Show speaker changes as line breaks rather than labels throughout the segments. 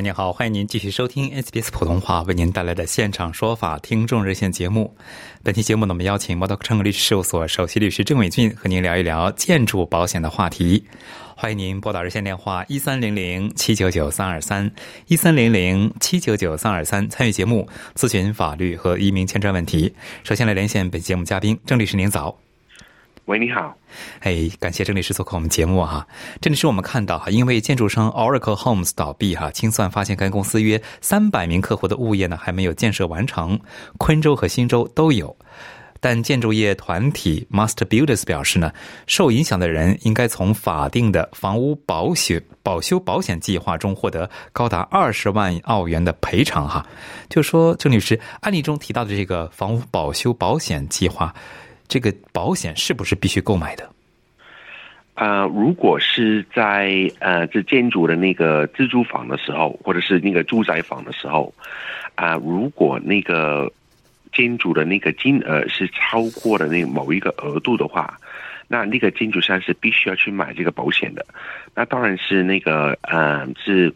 您好，欢迎您继续收听 SBS 普通话为您带来的现场说法听众热线节目。本期节目呢，我们邀请摩托车律师事务所首席律师郑伟俊和您聊一聊建筑保险的话题。欢迎您拨打热线电话一三零零七九九三二三一三零零七九九三二三参与节目咨询法律和移民签证问题。首先来连线本节目嘉宾郑律师，您早。
喂，你好。
哎，感谢郑律师做客我们节目哈。郑律师，我们看到哈，因为建筑商 Oracle Homes 倒闭哈，清算发现该公司约三百名客户的物业呢还没有建设完成，昆州和新州都有。但建筑业团体 Master Builders 表示呢，受影响的人应该从法定的房屋保险保修保险计划中获得高达二十万澳元的赔偿哈。就说郑律师案例中提到的这个房屋保修保险计划。这个保险是不是必须购买的？
呃，如果是在呃这建筑的那个自住房的时候，或者是那个住宅房的时候，啊，如果那个建筑的那个金额是超过了那某一个额度的话，那那个建筑商是必须要去买这个保险的。那当然是那个呃是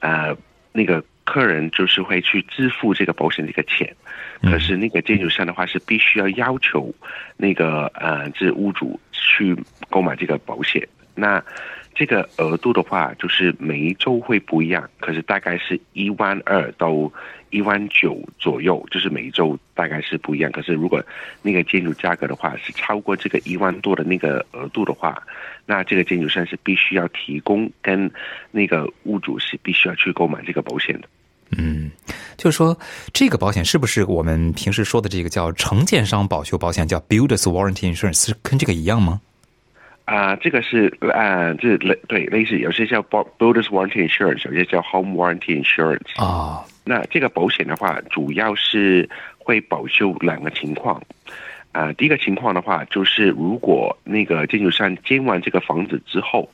呃那个客人就是会去支付这个保险这个钱。可是那个建筑商的话是必须要要求那个呃这屋主去购买这个保险。那这个额度的话，就是每一周会不一样，可是大概是一万二到一万九左右，就是每一周大概是不一样。可是如果那个建筑价格的话是超过这个一万多的那个额度的话，那这个建筑商是必须要提供跟那个屋主是必须要去购买这个保险的。
嗯，就是说，这个保险是不是我们平时说的这个叫承建商保修保险，叫 Builders Warranty Insurance，是跟这个一样吗？
啊，这个是啊，这类对类似，有些叫 Builders Warranty Insurance，有些叫 Home Warranty Insurance。
啊，
那这个保险的话，主要是会保修两个情况。啊，第一个情况的话，就是如果那个建筑商建完这个房子之后。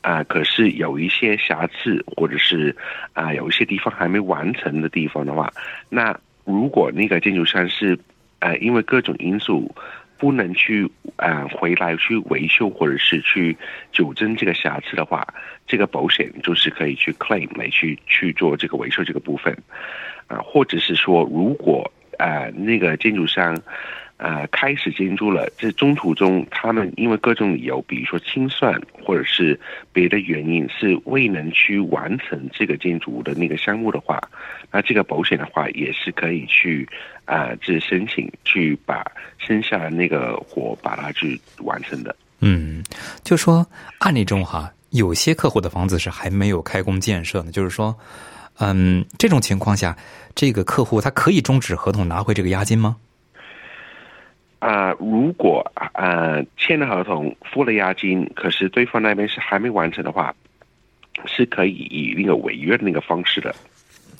啊，可是有一些瑕疵，或者是啊，有一些地方还没完成的地方的话，那如果那个建筑商是呃，因为各种因素不能去啊回来去维修或者是去纠正这个瑕疵的话，这个保险就是可以去 claim 来去去做这个维修这个部分啊，或者是说，如果啊那个建筑商。呃，开始建筑了，这中途中他们因为各种理由，比如说清算或者是别的原因，是未能去完成这个建筑物的那个项目的话，那这个保险的话也是可以去啊，这申请去把剩下的那个活把它去完成的。
嗯，就说案例中哈，有些客户的房子是还没有开工建设呢，就是说，嗯，这种情况下，这个客户他可以终止合同拿回这个押金吗？
啊，如果啊签了合同付了押金，可是对方那边是还没完成的话，是可以以那个违约的那个方式的。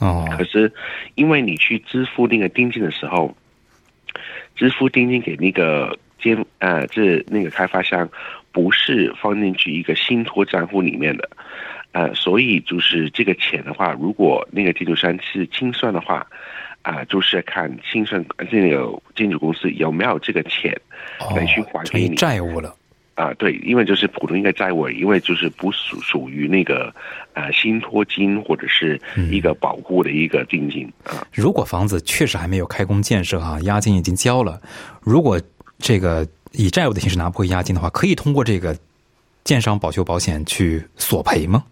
哦，
可是因为你去支付那个定金的时候，支付定金给那个监呃这那个开发商，不是放进去一个信托账户里面的，呃，所以就是这个钱的话，如果那个建筑商是清算的话。啊，就是看清算这个建筑公司有没有这个钱来去还给你
债务了
啊？对，因为就是普通一个债务，因为就是不属属于那个呃信托金或者是一个保护的一个定金啊。
如果房子确实还没有开工建设哈，押金已经交了，如果这个以债务的形式拿不回押金的话，可以通过这个建商保修保险去索赔吗？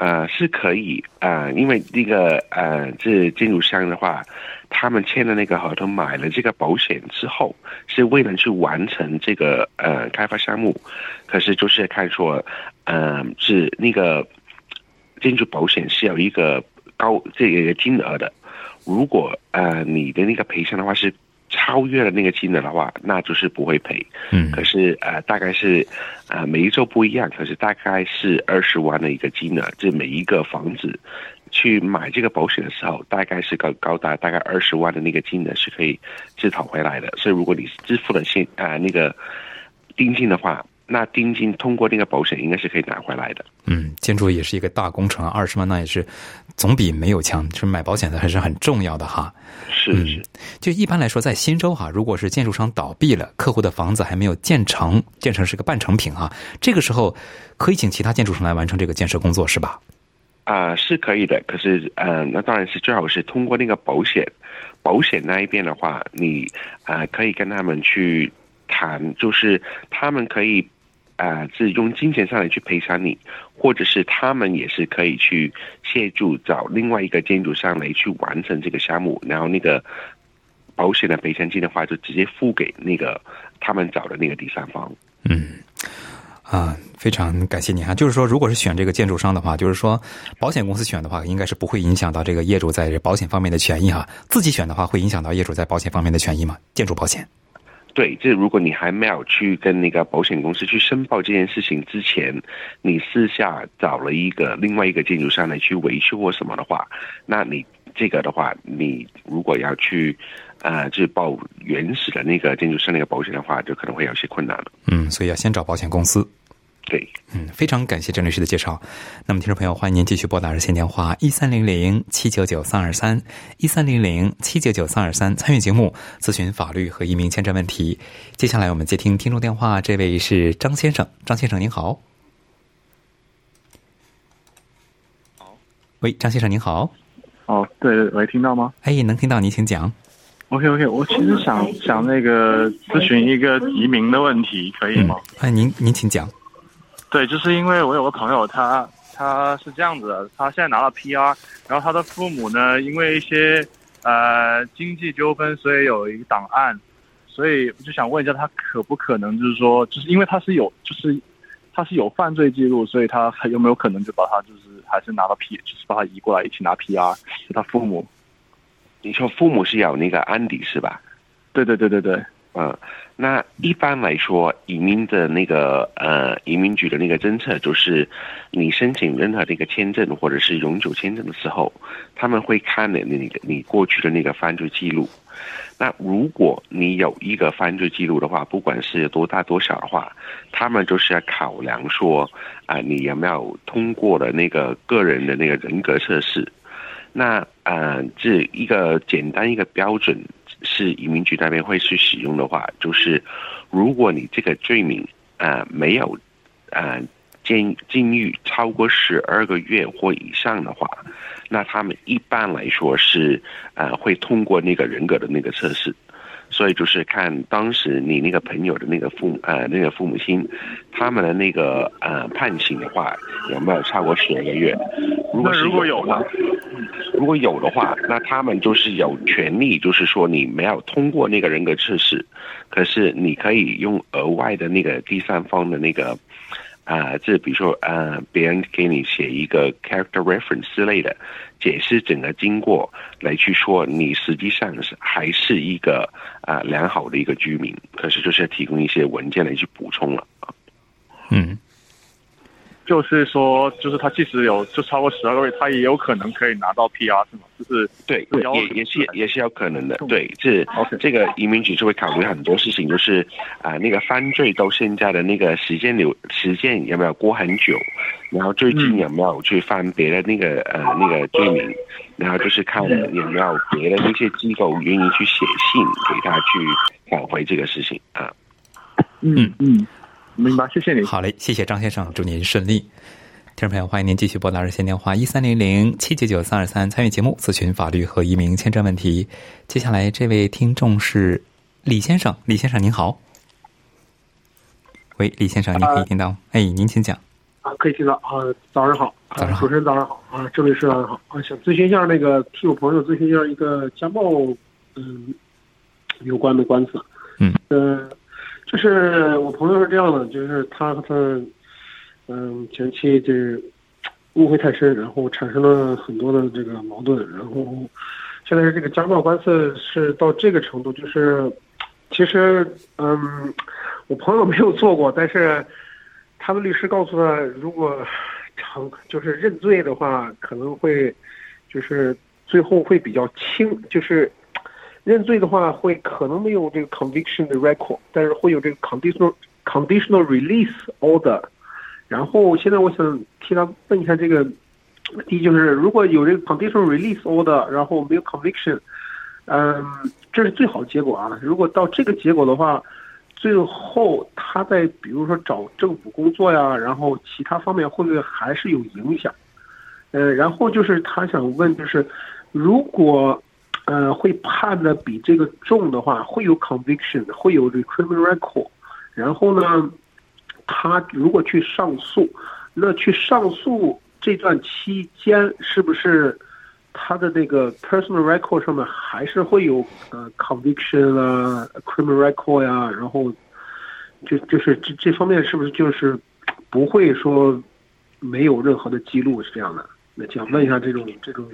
呃，是可以啊，因为那个呃，这建筑商的话，他们签的那个合同买了这个保险之后，是为了去完成这个呃开发项目，可是就是看说，嗯，是那个建筑保险是有一个高这个金额的，如果呃你的那个赔偿的话是。超越了那个金额的话，那就是不会赔。
嗯
可是呃，大概是呃每一周不一样，可是大概是二十万的一个金额，这每一个房子去买这个保险的时候，大概是高高达大概二十万的那个金额是可以自讨回来的。所以如果你支付了现啊、那个定金的话，那定金通过那个保险应该是可以拿回来的。
嗯，建筑也是一个大工程，二十万那也是总比没有强。就是买保险的还是很重要的哈。嗯
是是。
就一般来说，在新州哈，如果是建筑商倒闭了，客户的房子还没有建成，建成是个半成品哈，这个时候可以请其他建筑商来完成这个建设工作，是吧？
啊、是可以的，可是，呃，那当然是最好是通过那个保险，保险那一边的话，你啊、呃可以跟他们去谈，就是他们可以啊、是用金钱上来去赔偿你，或者是他们也是可以去协助找另外一个建筑商来去完成这个项目，然后那个保险的赔偿金的话，就直接付给那个他们找的那个第三方。
嗯，啊，非常感谢您哈。就是说，如果是选这个建筑商的话，就是说保险公司选的话，应该是不会影响到这个业主在保险方面的权益哈。自己选的话，会影响到业主在保险方面的权益吗？建筑保险。
对，这如果你还没有去跟那个保险公司去申报这件事情之前，你私下找了一个另外一个建筑商来去维修或什么的话，那你这个的话，你如果要去呃，就是报原始的那个建筑商那个保险的话，就可能会有些困难了。
嗯，所以要先找保险公司。
对，
嗯，非常感谢郑律师的介绍。那么，听众朋友，欢迎您继续拨打热线电话一三零零七九九三二三一三零零七九九三二三参与节目咨询法律和移民签证问题。接下来我们接听听众电话，这位是张先生，张先生您好。喂，张先生您好。
哦，对对，喂，听到吗
哎，能听到您，请讲。
？OK OK，我其实想想那个咨询一个移民的问题，可以吗？
哎，您您请讲。
对，就是因为我有个朋友，他他是这样子的，他现在拿了 PR，然后他的父母呢，因为一些呃经济纠纷，所以有一个档案，所以我就想问一下，他可不可能就是说，就是因为他是有就是他是有犯罪记录，所以他还有没有可能就把他就是还是拿到 P，就是把他移过来一起拿 PR，是他父母。
你说父母是有那个安迪是吧？
对对对对对，
嗯，那一般来说，移民的那个呃，移民局的那个政策就是，你申请任何的一个签证或者是永久签证的时候，他们会看你你你过去的那个犯罪记录。那如果你有一个犯罪记录的话，不管是多大多小的话，他们就是要考量说啊、你有没有通过了那个个人的那个人格测试。那呃，这一个简单一个标准是移民局那边会去使用的话，就是如果你这个罪名呃没有呃监禁狱超过十二个月或以上的话，那他们一般来说是呃会通过那个人格的那个测试。所以就是看当时你那个朋友的那个父母呃那个父母亲，他们的那个呃判刑的话有没有超过十二个月？如果是
如果有
的话
呢？
如果有的话，那他们就是有权利，就是说你没有通过那个人格测试，可是你可以用额外的那个第三方的那个，啊、这比如说啊，别人给你写一个 character reference 之类的，解释整个经过，来去说你实际上是还是一个啊、良好的一个居民，可是就是要提供一些文件来去补充了。
嗯
就是说，就是他即使有就超过十二个月，他也有可能可以拿到 PR 是吗？就是
对，
对
也也是也是有可能的。
嗯
对，这这个移民局就会考虑很多事情，就是啊、那个犯罪到现在的那个时间流时间有没有过很久，然后最近
嗯
有没有去犯别的那个呃那个罪名，然后就是看有没有别的那些机构愿意去写信给他去挽回这个事情啊。
嗯嗯，明白，谢谢您。
好嘞，谢谢张先生，祝您顺利。听众朋友，欢迎您继续拨打热线电话一三零零七九九三二三参与节目咨询法律和移民签证问题。接下来这位听众是李先生，李先生您好。喂，李先生，您可以听到？哎，您请讲。
啊，可以听到啊，早上好，
早上
主持人早上好啊，这位是早上好啊，想咨询一下那个替我朋友咨询一下一个家暴嗯有关的官司，
嗯，
呃，就是我朋友是这样的，就是他和他嗯前妻这误会太深，然后产生了很多的这个矛盾，然后现在这个家暴官司是到这个程度，就是其实嗯，我朋友没有做过，但是他的律师告诉他，如果成就是认罪的话，可能会就是最后会比较轻，就是认罪的话会可能没有这个 conviction 的 record，但是会有这个 conditional conditional release order。然后现在我想替他问一下这个。第一就是，如果有这个 conditional release order，然后没有 conviction，嗯，这是最好结果啊。如果到这个结果的话，最后他在比如说找政府工作呀，然后其他方面会不会还是有影响？呃，然后就是他想问，就是如果呃会判的比这个重的话，会有 conviction，会有这 criminal record，然后呢，他如果去上诉，那去上诉。这段期间是不是他的那个 personal record 上面还是会有呃 conviction 啊 criminal record 呀？然后就就是这这方面是不是就是不会说没有任何的记录是这样的？那想问一下这种这种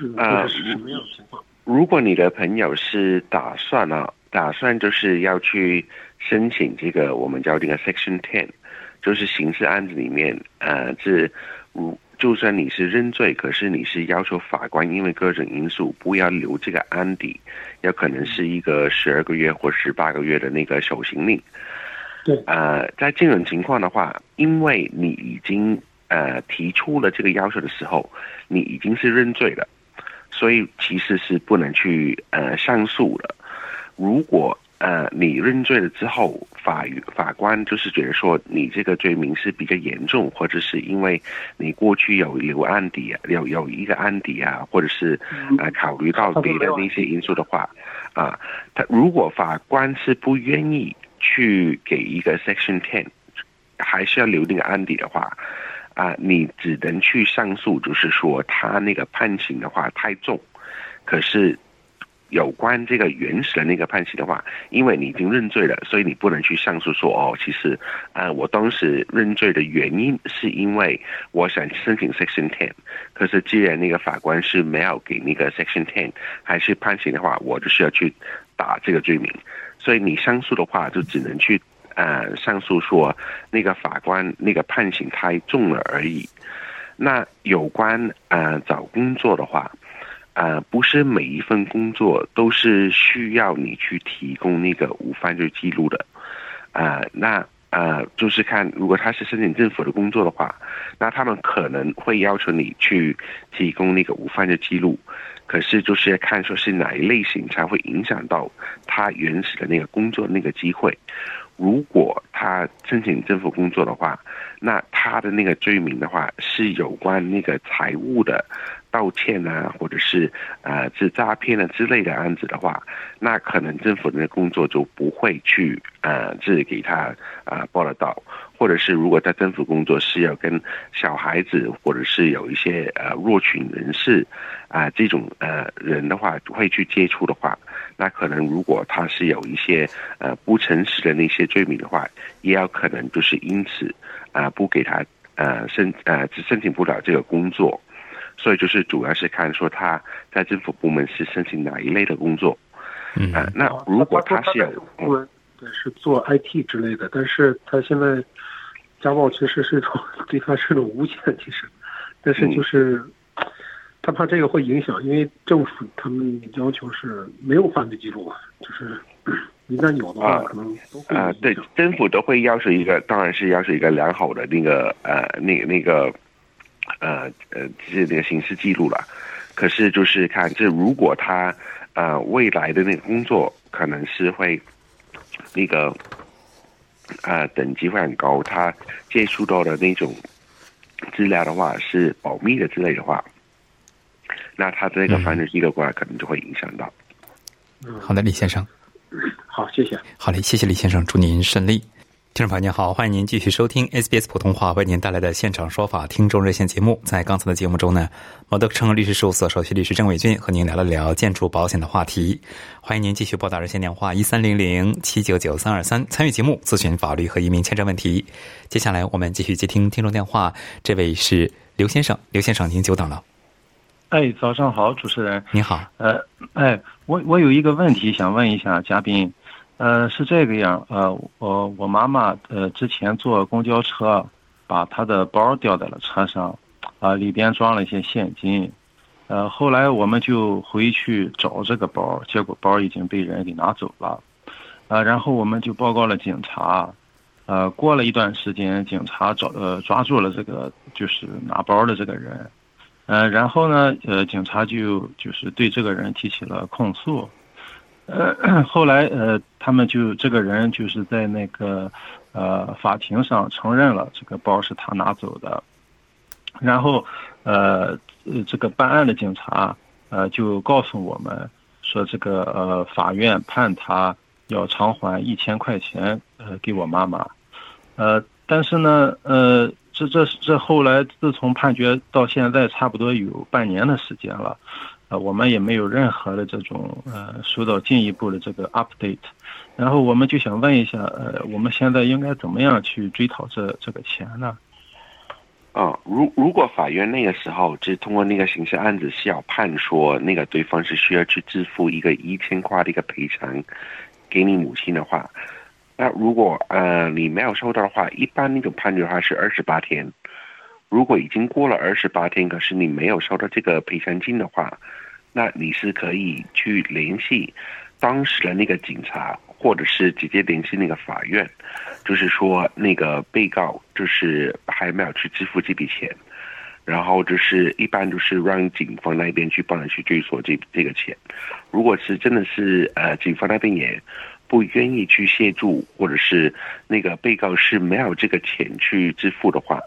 是什么样的情况？
如果你的朋友是打算啊，打算就是要去申请这个我们叫这个 section ten。就是刑事案子里面，呃，是，如就算你是认罪，可是你是要求法官因为各种因素不要留这个案底，要可能是一个十二个月或十八个月的那个手刑令。
对，
呃，在这种情况的话，因为你已经呃提出了这个要求的时候，你已经是认罪了，所以其实是不能去呃上诉的。如果呃，你认罪了之后，法法官就是觉得说你这个罪名是比较严重，或者是因为你过去有留案底啊，有有一个案底啊，或者是呃考虑到别的那些因素的话，啊，他如果法官是不愿意去给一个 section ten，还是要留那个案底的话，啊，你只能去上诉，就是说他那个判刑的话太重，可是。有关这个原始的那个判刑的话，因为你已经认罪了，所以你不能去上诉说哦，其实，呃，我当时认罪的原因是因为我想申请 Section Ten，可是既然那个法官是没有给那个 Section Ten，还是判刑的话，我就需要去打这个罪名，所以你上诉的话就只能去呃上诉说那个法官那个判刑太重了而已。那有关呃找工作的话。呃，不是每一份工作都是需要你去提供那个无犯罪记录的，呃，那呃，就是看如果他是申请政府的工作的话，那他们可能会要求你去提供那个无犯罪记录，可是就是看说是哪一类型才会影响到他原始的那个工作那个机会。如果他申请政府工作的话，那他的那个罪名的话是有关那个财务的。道歉啊，或者是呃是诈骗啊之类的案子的话，那可能政府的工作就不会去呃是给他啊报了到，或者是如果在政府工作是要跟小孩子或者是有一些呃弱群人士啊这种呃人的话会去接触的话，那可能如果他是有一些呃不诚实的那些罪名的话，也有可能就是因此啊不给他呃申呃申请不了这个工作。所以就是主要是看说他在政府部门是申请哪一类的工作，
嗯，
那如果他是有
部门对是做 IT 之类的，但是他现在家暴其实是一种 对他是一种诬陷，其实，但是就是他怕这个会影响，因为政府他们要求是没有犯罪记录啊，就是 一旦有的话，可能都会
啊，对，政府都会要求一个，当然是要求一个良好的那个呃那那个。呃呃，是那个刑事记录了，可是就是看这如果他呃未来的那个工作可能是会那个呃等级会很高，他接触到的那种资料的话是保密的之类的话，那他这个繁殖记录过来可能就会影响到。
好的，李先生。
好，谢谢。
好嘞，谢谢李先生，祝您顺利。听众朋友您好，欢迎您继续收听 SBS 普通话为您带来的现场说法听众热线节目。在刚才的节目中呢，摩德城律师事务所首席律师郑伟俊和您聊了聊建筑保险的话题。欢迎您继续拨打热线电话一三零零七九九三二三参与节目咨询法律和移民签证问题。接下来我们继续接听听众电话，这位是刘先生，刘先生您久等了。
哎，早上好，主持人。
你好。
呃，哎，我我有一个问题想问一下嘉宾，呃，是这个样，呃，我我妈妈呃之前坐公交车，把她的包掉在了车上，啊，里边装了一些现金，呃，后来我们就回去找这个包，结果包已经被人给拿走了，啊，然后我们就报告了警察，呃，过了一段时间，警察找呃抓住了这个就是拿包的这个人。呃，然后呢，呃，警察就就是对这个人提起了控诉，呃，后来呃，他们就这个人就是在那个呃法庭上承认了这个包是他拿走的，然后呃这个办案的警察呃就告诉我们说这个呃法院判他要偿还一千块钱呃给我妈妈，呃，但是呢呃。这这这后来，自从判决到现在，差不多有半年的时间了，呃，我们也没有任何的这种呃收到进一步的这个 update，然后我们就想问一下，呃，我们现在应该怎么样去追讨这这个钱呢？
啊，如如果法院那个时候就通过那个刑事案子是要判说那个对方是需要去支付一个一千块的一个赔偿给你母亲的话。那如果呃你没有收到的话，一般那种判决的话是二十八天。如果已经过了二十八天，可是你没有收到这个赔偿金的话，那你是可以去联系当时的那个警察，或者是直接联系那个法院，就是说那个被告就是还没有去支付这笔钱，然后就是一般就是让警方那边去帮你去追索这这个钱。如果是真的是呃警方那边也。不愿意去协助，或者是那个被告是没有这个钱去支付的话，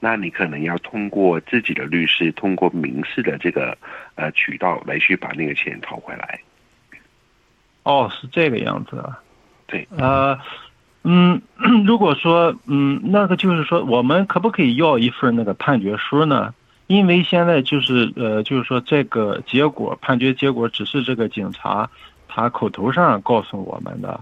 那你可能要通过自己的律师，通过民事的这个呃渠道来去把那个钱讨回来。
哦，是这个样子啊。
对。
呃，嗯，如果说嗯，那个就是说，我们可不可以要一份那个判决书呢？因为现在就是呃，就是说这个结果判决结果只是这个警察。他口头上告诉我们的，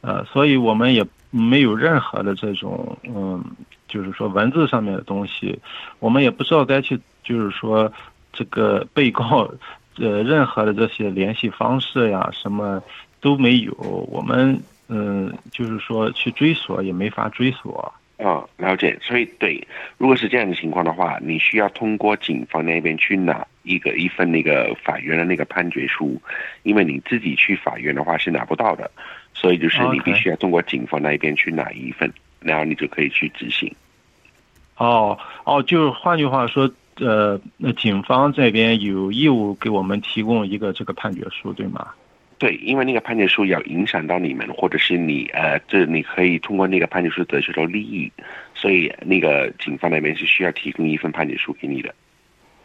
呃，所以我们也没有任何的这种，嗯，就是说文字上面的东西，我们也不知道该去，就是说这个被告，呃，任何的这些联系方式呀，什么都没有，我们嗯，就是说去追索也没法追索。
啊，了解。所以对，如果是这样的情况的话，你需要通过警方那边去拿一个一份那个法院的那个判决书，因为你自己去法院的话是拿不到的，所以就是你必须要通过警方那边去拿一份，然后你就可以去执行。
哦哦，就是换句话说，呃，那警方这边有义务给我们提供一个这个判决书，对吗？
对，因为那个判决书要影响到你们，或者是你呃，这你可以通过那个判决书得取到利益，所以那个警方那边是需要提供一份判决书给你的。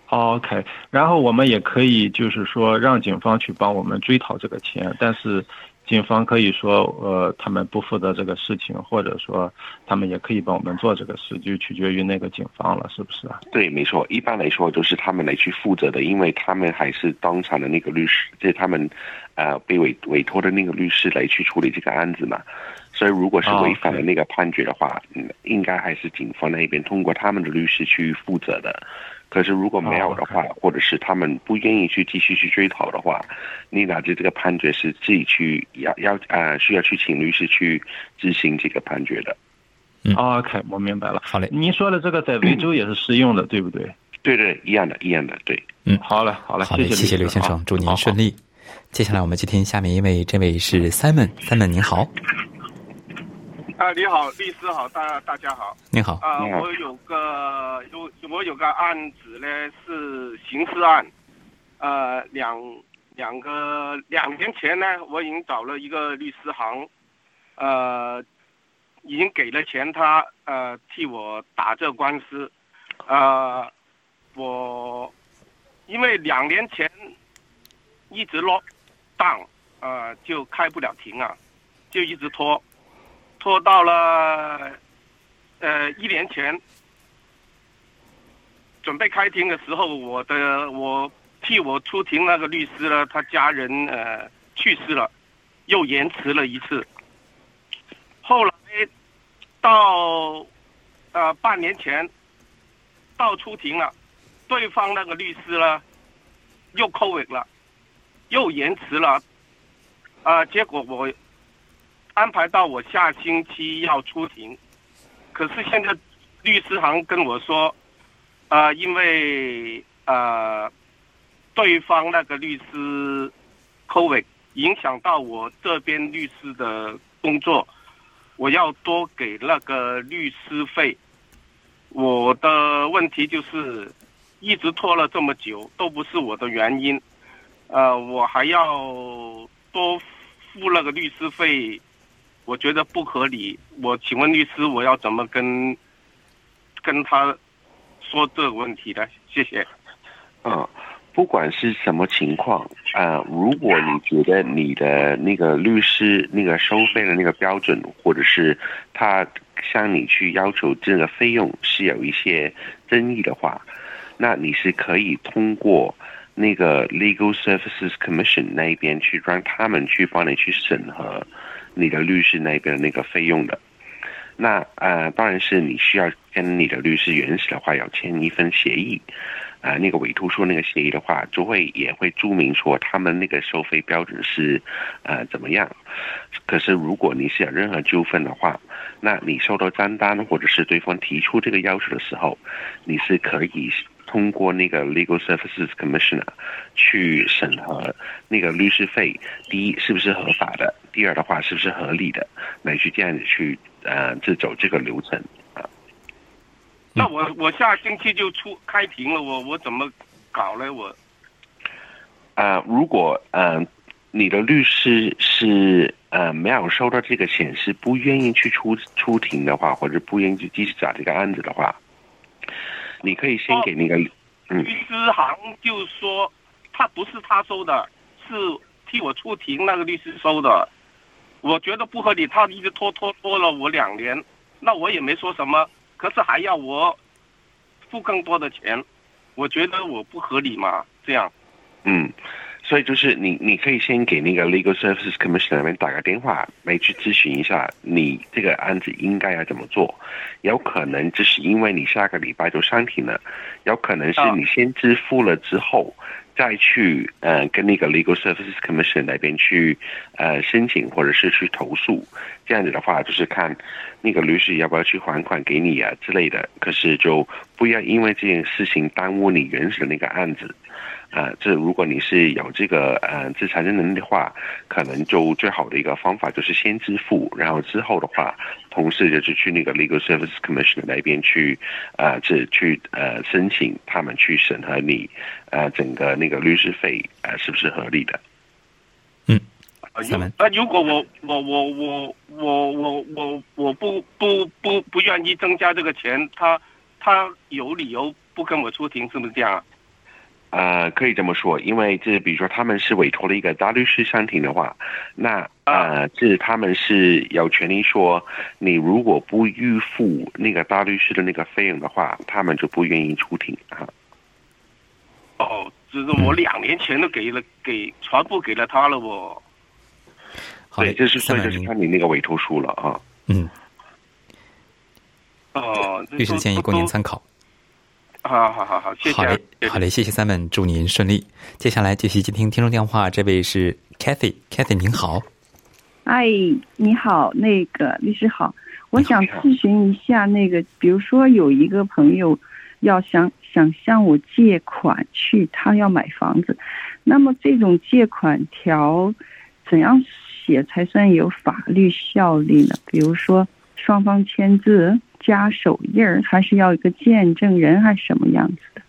OK，然后我们也可以就是说让警方去帮我们追讨这个钱，但是。警方可以说，呃，他们不负责这个事情，或者说他们也可以帮我们做这个事，就取决于那个警方了，是不是啊？
对，没错。一般来说，都是他们来去负责的，因为他们还是当场的那个律师，就是他们，呃，被委委托的那个律师来去处理这个案子嘛。所以，如果是违反了那个判决的话，嗯，应该还是警方那边通过他们的律师去负责的。可是如果没有的话，或者是他们不愿意去继续去追讨的话，你导致这个判决是自己去要要呃需要去请律师去执行这个判决的。
嗯，OK，我明白了。
好嘞，
您说的这个在维州也是适用的，对不对？
对对，一样的，一样的，对。
嗯，
好嘞，好嘞，谢
谢刘先生，祝您顺利。接下来我们接听下面一位，这位是 Simon，Simon 您好。
啊，你好，律师好，大大家好，
你好，
啊，我有个有我有个案子呢，是刑事案，呃，两两个两年前呢，我已经找了一个律师行，呃，已经给了钱他，呃，替我打这官司，呃，我因为两年前一直落档，呃，就开不了庭啊，就一直拖。拖到了，呃，一年前准备开庭的时候，我的我替我出庭那个律师呢，他家人呃去世了，又延迟了一次。后来到呃半年前到出庭了，对方那个律师呢，又扣尾了，又延迟了，啊，结果我安排到我下星期要出庭，可是现在律师行跟我说，啊，因为呃，对方那个律师 COVID 影响到我这边律师的工作，我要多给那个律师费。我的问题就是一直拖了这么久，都不是我的原因，呃，我还要多付那个律师费，我觉得不合理。我请问律师，我要怎么跟跟他说这个问题呢？谢谢。
嗯，不管是什么情况啊，如果你觉得你的那个律师那个收费的那个标准，或者是他。向你去要求这个费用是有一些争议的话，那你是可以通过那个 Legal Services Commission 那边去让他们去帮你去审核你的律师那个那个费用的。那呃，当然是你需要跟你的律师原始的话要签一份协议。啊，那个委托书那个协议的话，就会也会注明说他们那个收费标准是，呃，怎么样。可是如果你是有任何纠纷的话，那你收到账单或者是对方提出这个要求的时候，你是可以通过那个 Legal Services Commissioner 去审核那个律师费，第一是不是合法的，第二的话是不是合理的，来去这样子去呃，这走这个流程啊。
那我我下星期就出开庭了，我我怎么搞呢？我
啊，如果嗯，你的律师是呃没有收到这个显示，不愿意去出出庭的话，或者不愿意去继续找这个案子的话，你可以先给那个
律师行就说他不是他收的，是替我出庭那个律师收的，我觉得不合理，他一直拖拖拖了我两年，那我也没说什么。可是还要我付更多的钱，我觉得我不合理嘛？这样，
嗯，所以就是你，你可以先给那个 Legal Services Commission 那边打个电话，来去咨询一下你这个案子应该要怎么做。有可能就是因为你下个礼拜就上庭了，有可能是你先支付了之后。再去呃跟那个 Legal Services Commission 那边去呃申请或者是去投诉，这样子的话就是看那个律师要不要去还款给你啊之类的。可是就不要因为这件事情耽误你原始的那个案子。啊，这如果你是有这个呃自财政能力的话，可能就最好的一个方法就是先支付，然后之后的话，同时就是去那个 Legal Services Commission 那边去，呃，这去呃申请他们去审核你，呃，整个那个律师费呃是不是合理的？
嗯，
啊，如果我我我我我我我我不不不不愿意增加这个钱，他他有理由不跟我出庭，是不是这样？
呃，可以这么说，因为这比如说他们是委托了一个大律师上庭的话，那呃，这他们是有权利说，你如果不预付那个大律师的那个费用的话，他们就不愿意出庭啊。
哦，就是我两年前都给了，给全部给了他了，我。
对，就是所以就是看你那个委托书了啊。
嗯。
哦，
律师建议供您参考。
好好好好，谢谢。好嘞，
好嘞，谢谢 Simon，祝您顺利。接下来继续接听听众电话，这位是 Kathy，Kathy 您好。
哎，你好，那个律师好，我想咨询一下，那个比如说有一个朋友要想想向我借款去，他要买房子，那么这种借款条怎样写才算有法律效力呢？比如说双方签字。加手印儿，还是要一个见证人，还是什么样子的？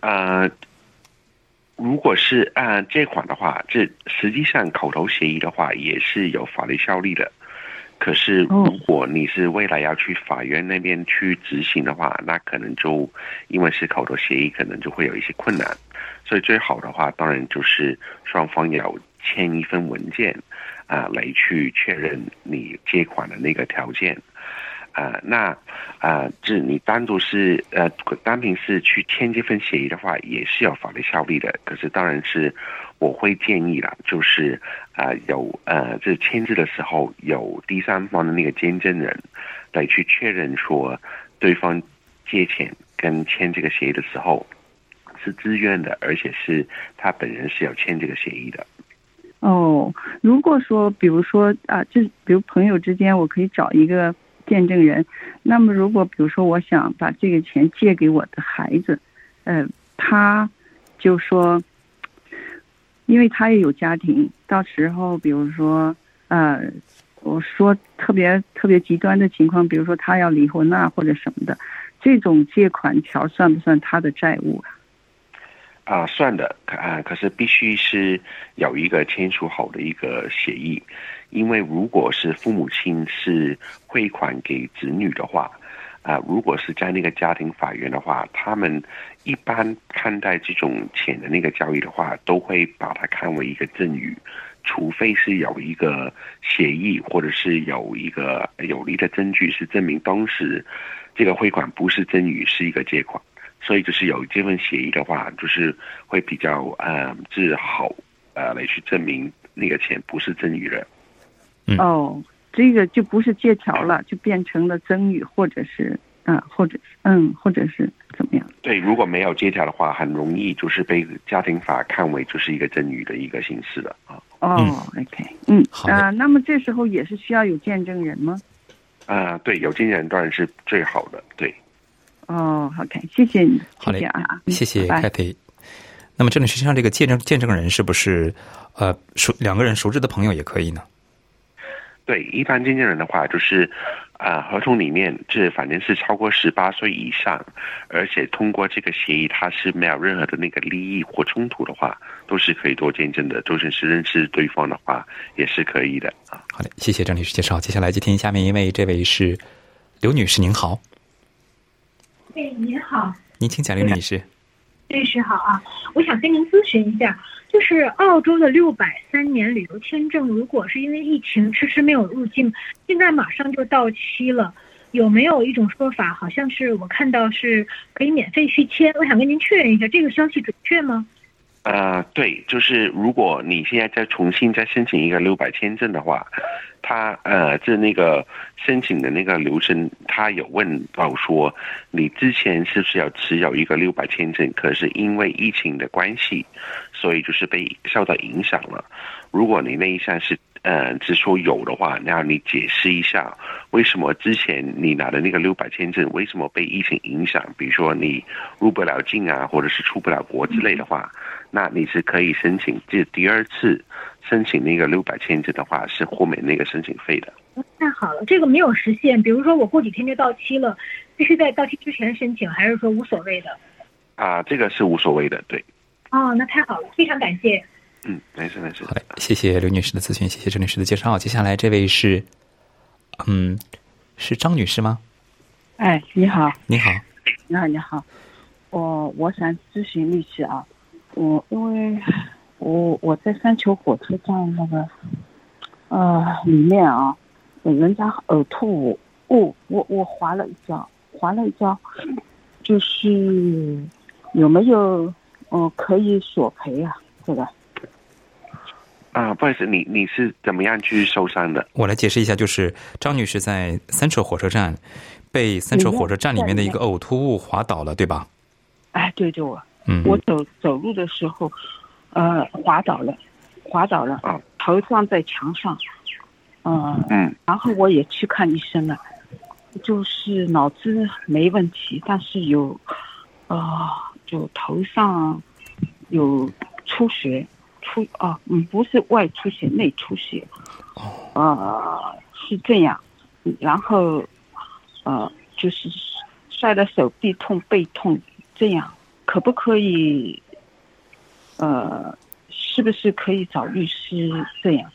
呃，如果是按借款的话，这实际上口头协议的话也是有法律效力的。可是如果你是未来要去法院那边去执行的话，那可能就因为是口头协议，可能就会有一些困难。所以最好的话，当然就是双方要签一份文件啊，来去确认你借款的那个条件。啊，那啊，这你单独是呃，单凭是去签这份协议的话，也是有法律效力的。可是，当然是我会建议了，就是啊，有呃，这签字的时候有第三方的那个见证人来去确认说，对方借钱跟签这个协议的时候是自愿的，而且是他本人是要签这个协议的。
哦，如果说，比如说啊，就比如朋友之间，我可以找一个见证人。那么，如果比如说我想把这个钱借给我的孩子，呃，他就说，因为他也有家庭，到时候比如说，呃，我说特别特别极端的情况，比如说他要离婚啊，或者什么的，这种借款条算不算他的债务啊？
啊，算的，可啊，可是必须是有一个签署好的一个协议，因为如果是父母亲是汇款给子女的话，啊，如果是在那个家庭法院的话，他们一般看待这种钱的那个交易的话，都会把它看为一个赠与，除非是有一个协议，或者是有一个有力的证据是证明当时这个汇款不是赠与，是一个借款。所以就是有这份协议的话，就是会比较嗯，是好呃来去证明那个钱不是赠与的。
哦，这个就不是借条了，就变成了赠与，或者是啊，或者是嗯，或者是怎么样？
对，如果没有借条的话，很容易就是被家庭法看为就是一个赠与的一个形式的啊。
哦，OK，嗯，啊，那么这时候也是需要有见证人吗？
啊，对，有见证人当然是最好的，对。
哦，OK，谢谢你，
好嘞
啊，
谢谢凯菲。那么这里实际上这个见证见证人是不是呃熟两个人熟知的朋友也可以呢？
对，一般见证人的话，就是啊，合同里面这反正是超过十八岁以上，而且通过这个协议，他是没有任何的那个利益或冲突的话，都是可以做见证的。就算是认识对方的话，也是可以的啊。
好嘞，谢谢郑律师介绍。接下来接听下面一位，这位是刘女士，您好。
哎，您好，
您请贾玲女士。
律师好啊，我想跟您咨询一下，就是澳洲的六百三年旅游签证，如果是因为疫情迟迟没有入境，现在马上就到期了，有没有一种说法，好像是我看到是可以免费续签？我想跟您确认一下，这个消息准确吗？
呃，对，就是如果你现在再重新再申请一个六百签证的话，他呃，这那个申请的那个流程，他有问到说，你之前是不是要持有一个六百签证？可是因为疫情的关系，所以就是被受到影响了。如果你那一项是呃只说有的话，那你解释一下为什么之前你拿的那个六百签证为什么被疫情影响？比如说你入不了境啊，或者是出不了国之类的话。那你是可以申请这第二次申请那个六百签证的话，是豁免那个申请费的。
太好了，这个没有实现。比如说我过几天就到期了，必须在到期之前申请，还是说无所谓的？
啊，这个是无所谓的，对。
哦，那太好了，非常感谢。
嗯，没事没事。
好嘞，谢谢刘女士的咨询，谢谢郑女士的介绍。接下来这位是，嗯，是张女士吗？
哎，你好。
你好。
你好，你好。我我想咨询律师啊。我因为，我我在三球火车站那个，呃，里面啊，人家呕吐物，我我滑了一跤，滑了一跤，就是有没有嗯可以索赔啊？这个？
啊，不好意思，你你是怎么样去受伤的？
我来解释一下，就是张女士在三车火车站被三车火车站里面的一个呕吐物滑倒了，对吧？
哎，对对，我。我走走路的时候，呃，滑倒了，滑倒了，头撞在墙上，嗯嗯，然后我也去看医生了，就是脑子没问题，但是有，呃，就头上有出血，出啊，嗯，不是外出血，内出血，啊，是这样，然后，呃，就是摔的手臂痛、背痛这样。可不可以？呃，是不是可以找律师这样？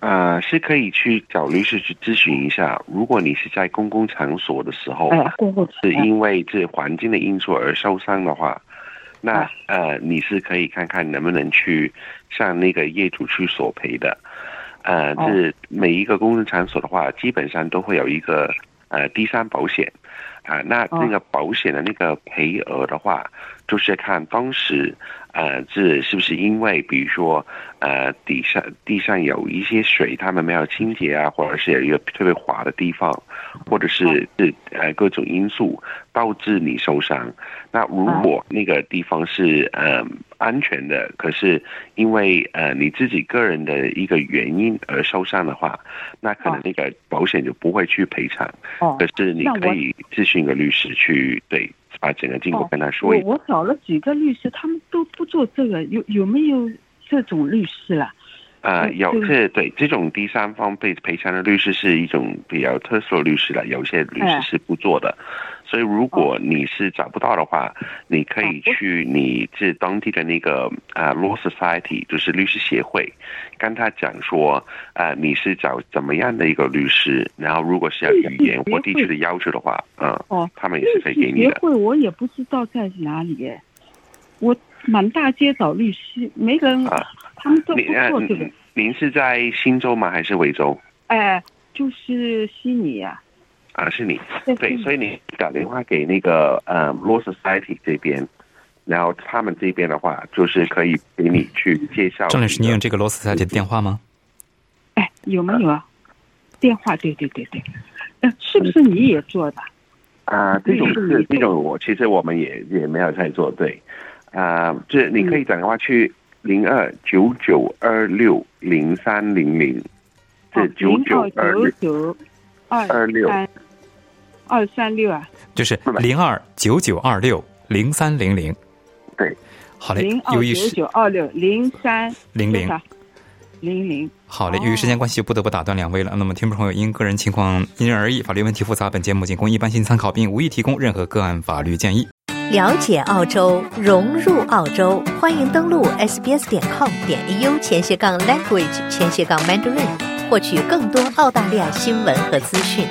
呃，是可以去找律师去咨询一下。如果你是在公共场所的时候，是因为这环境的因素而受伤的话，那呃，你是可以看看能不能去向那个业主去索赔的。呃，这每一个公共场所的话，基本上都会有一个呃第三保险。啊，那那个保险的那个赔额的话，就是看当时。呃，这是不是因为，比如说，呃，底下地上有一些水，他们没有清洁啊，或者是有一个特别滑的地方，或者是是呃各种因素导致你受伤？那如果那个地方是呃安全的，可是因为呃你自己个人的一个原因而受伤的话，那可能那个保险就不会去赔偿。哦，可是你可以咨询一个律师去对。把整个经过跟他说一。
我找了几个律师，他们都不做这个，有有没有这种律师了？
呃，有这对这种第三方被赔偿的律师是一种比较特殊的律师了，有些律师是不做的。所以，如果你是找不到的话，你可以去你这当地的那个啊 law society，就是律师协会，跟他讲说，啊，你是找怎么样的一个律师？然后，如果是要语言或地区的要求的话，嗯，哦，他们也是可以给你的。
协会我也不知道在哪里，我满大街找律师，没人，啊他们都不做这个。
您是在新州吗？还是维州？
哎，就是悉尼呀。
啊，是你对，所以你打电话给那个呃 Law Society 这边，然后他们这边的话，就是可以给你去介绍。
郑律师，你有这个 Law Society 的电话吗？
哎，有没有啊？电话，对对对对，呃，是不是你也做的？
啊，这种是这种，我其实我们也也没有在做，对，啊，这你可以打电话去零二九九二六零三零零，这九九二
六二
六。
二三六啊，
就是零二九九二六零三零零，
对，
好嘞。
零二九九二六零三
零零
零零，
好嘞。由于时间关系，不得不打断两位了。那么，听众朋友因个人情况因人而异，法律问题复杂，本节目仅供一般性参考，并无意提供任何个案法律建议。
了解澳洲，融入澳洲，欢迎登录 sbs 点 com 点 au 前斜杠 language 前斜杠 mandarin，获取更多澳大利亚新闻和资讯。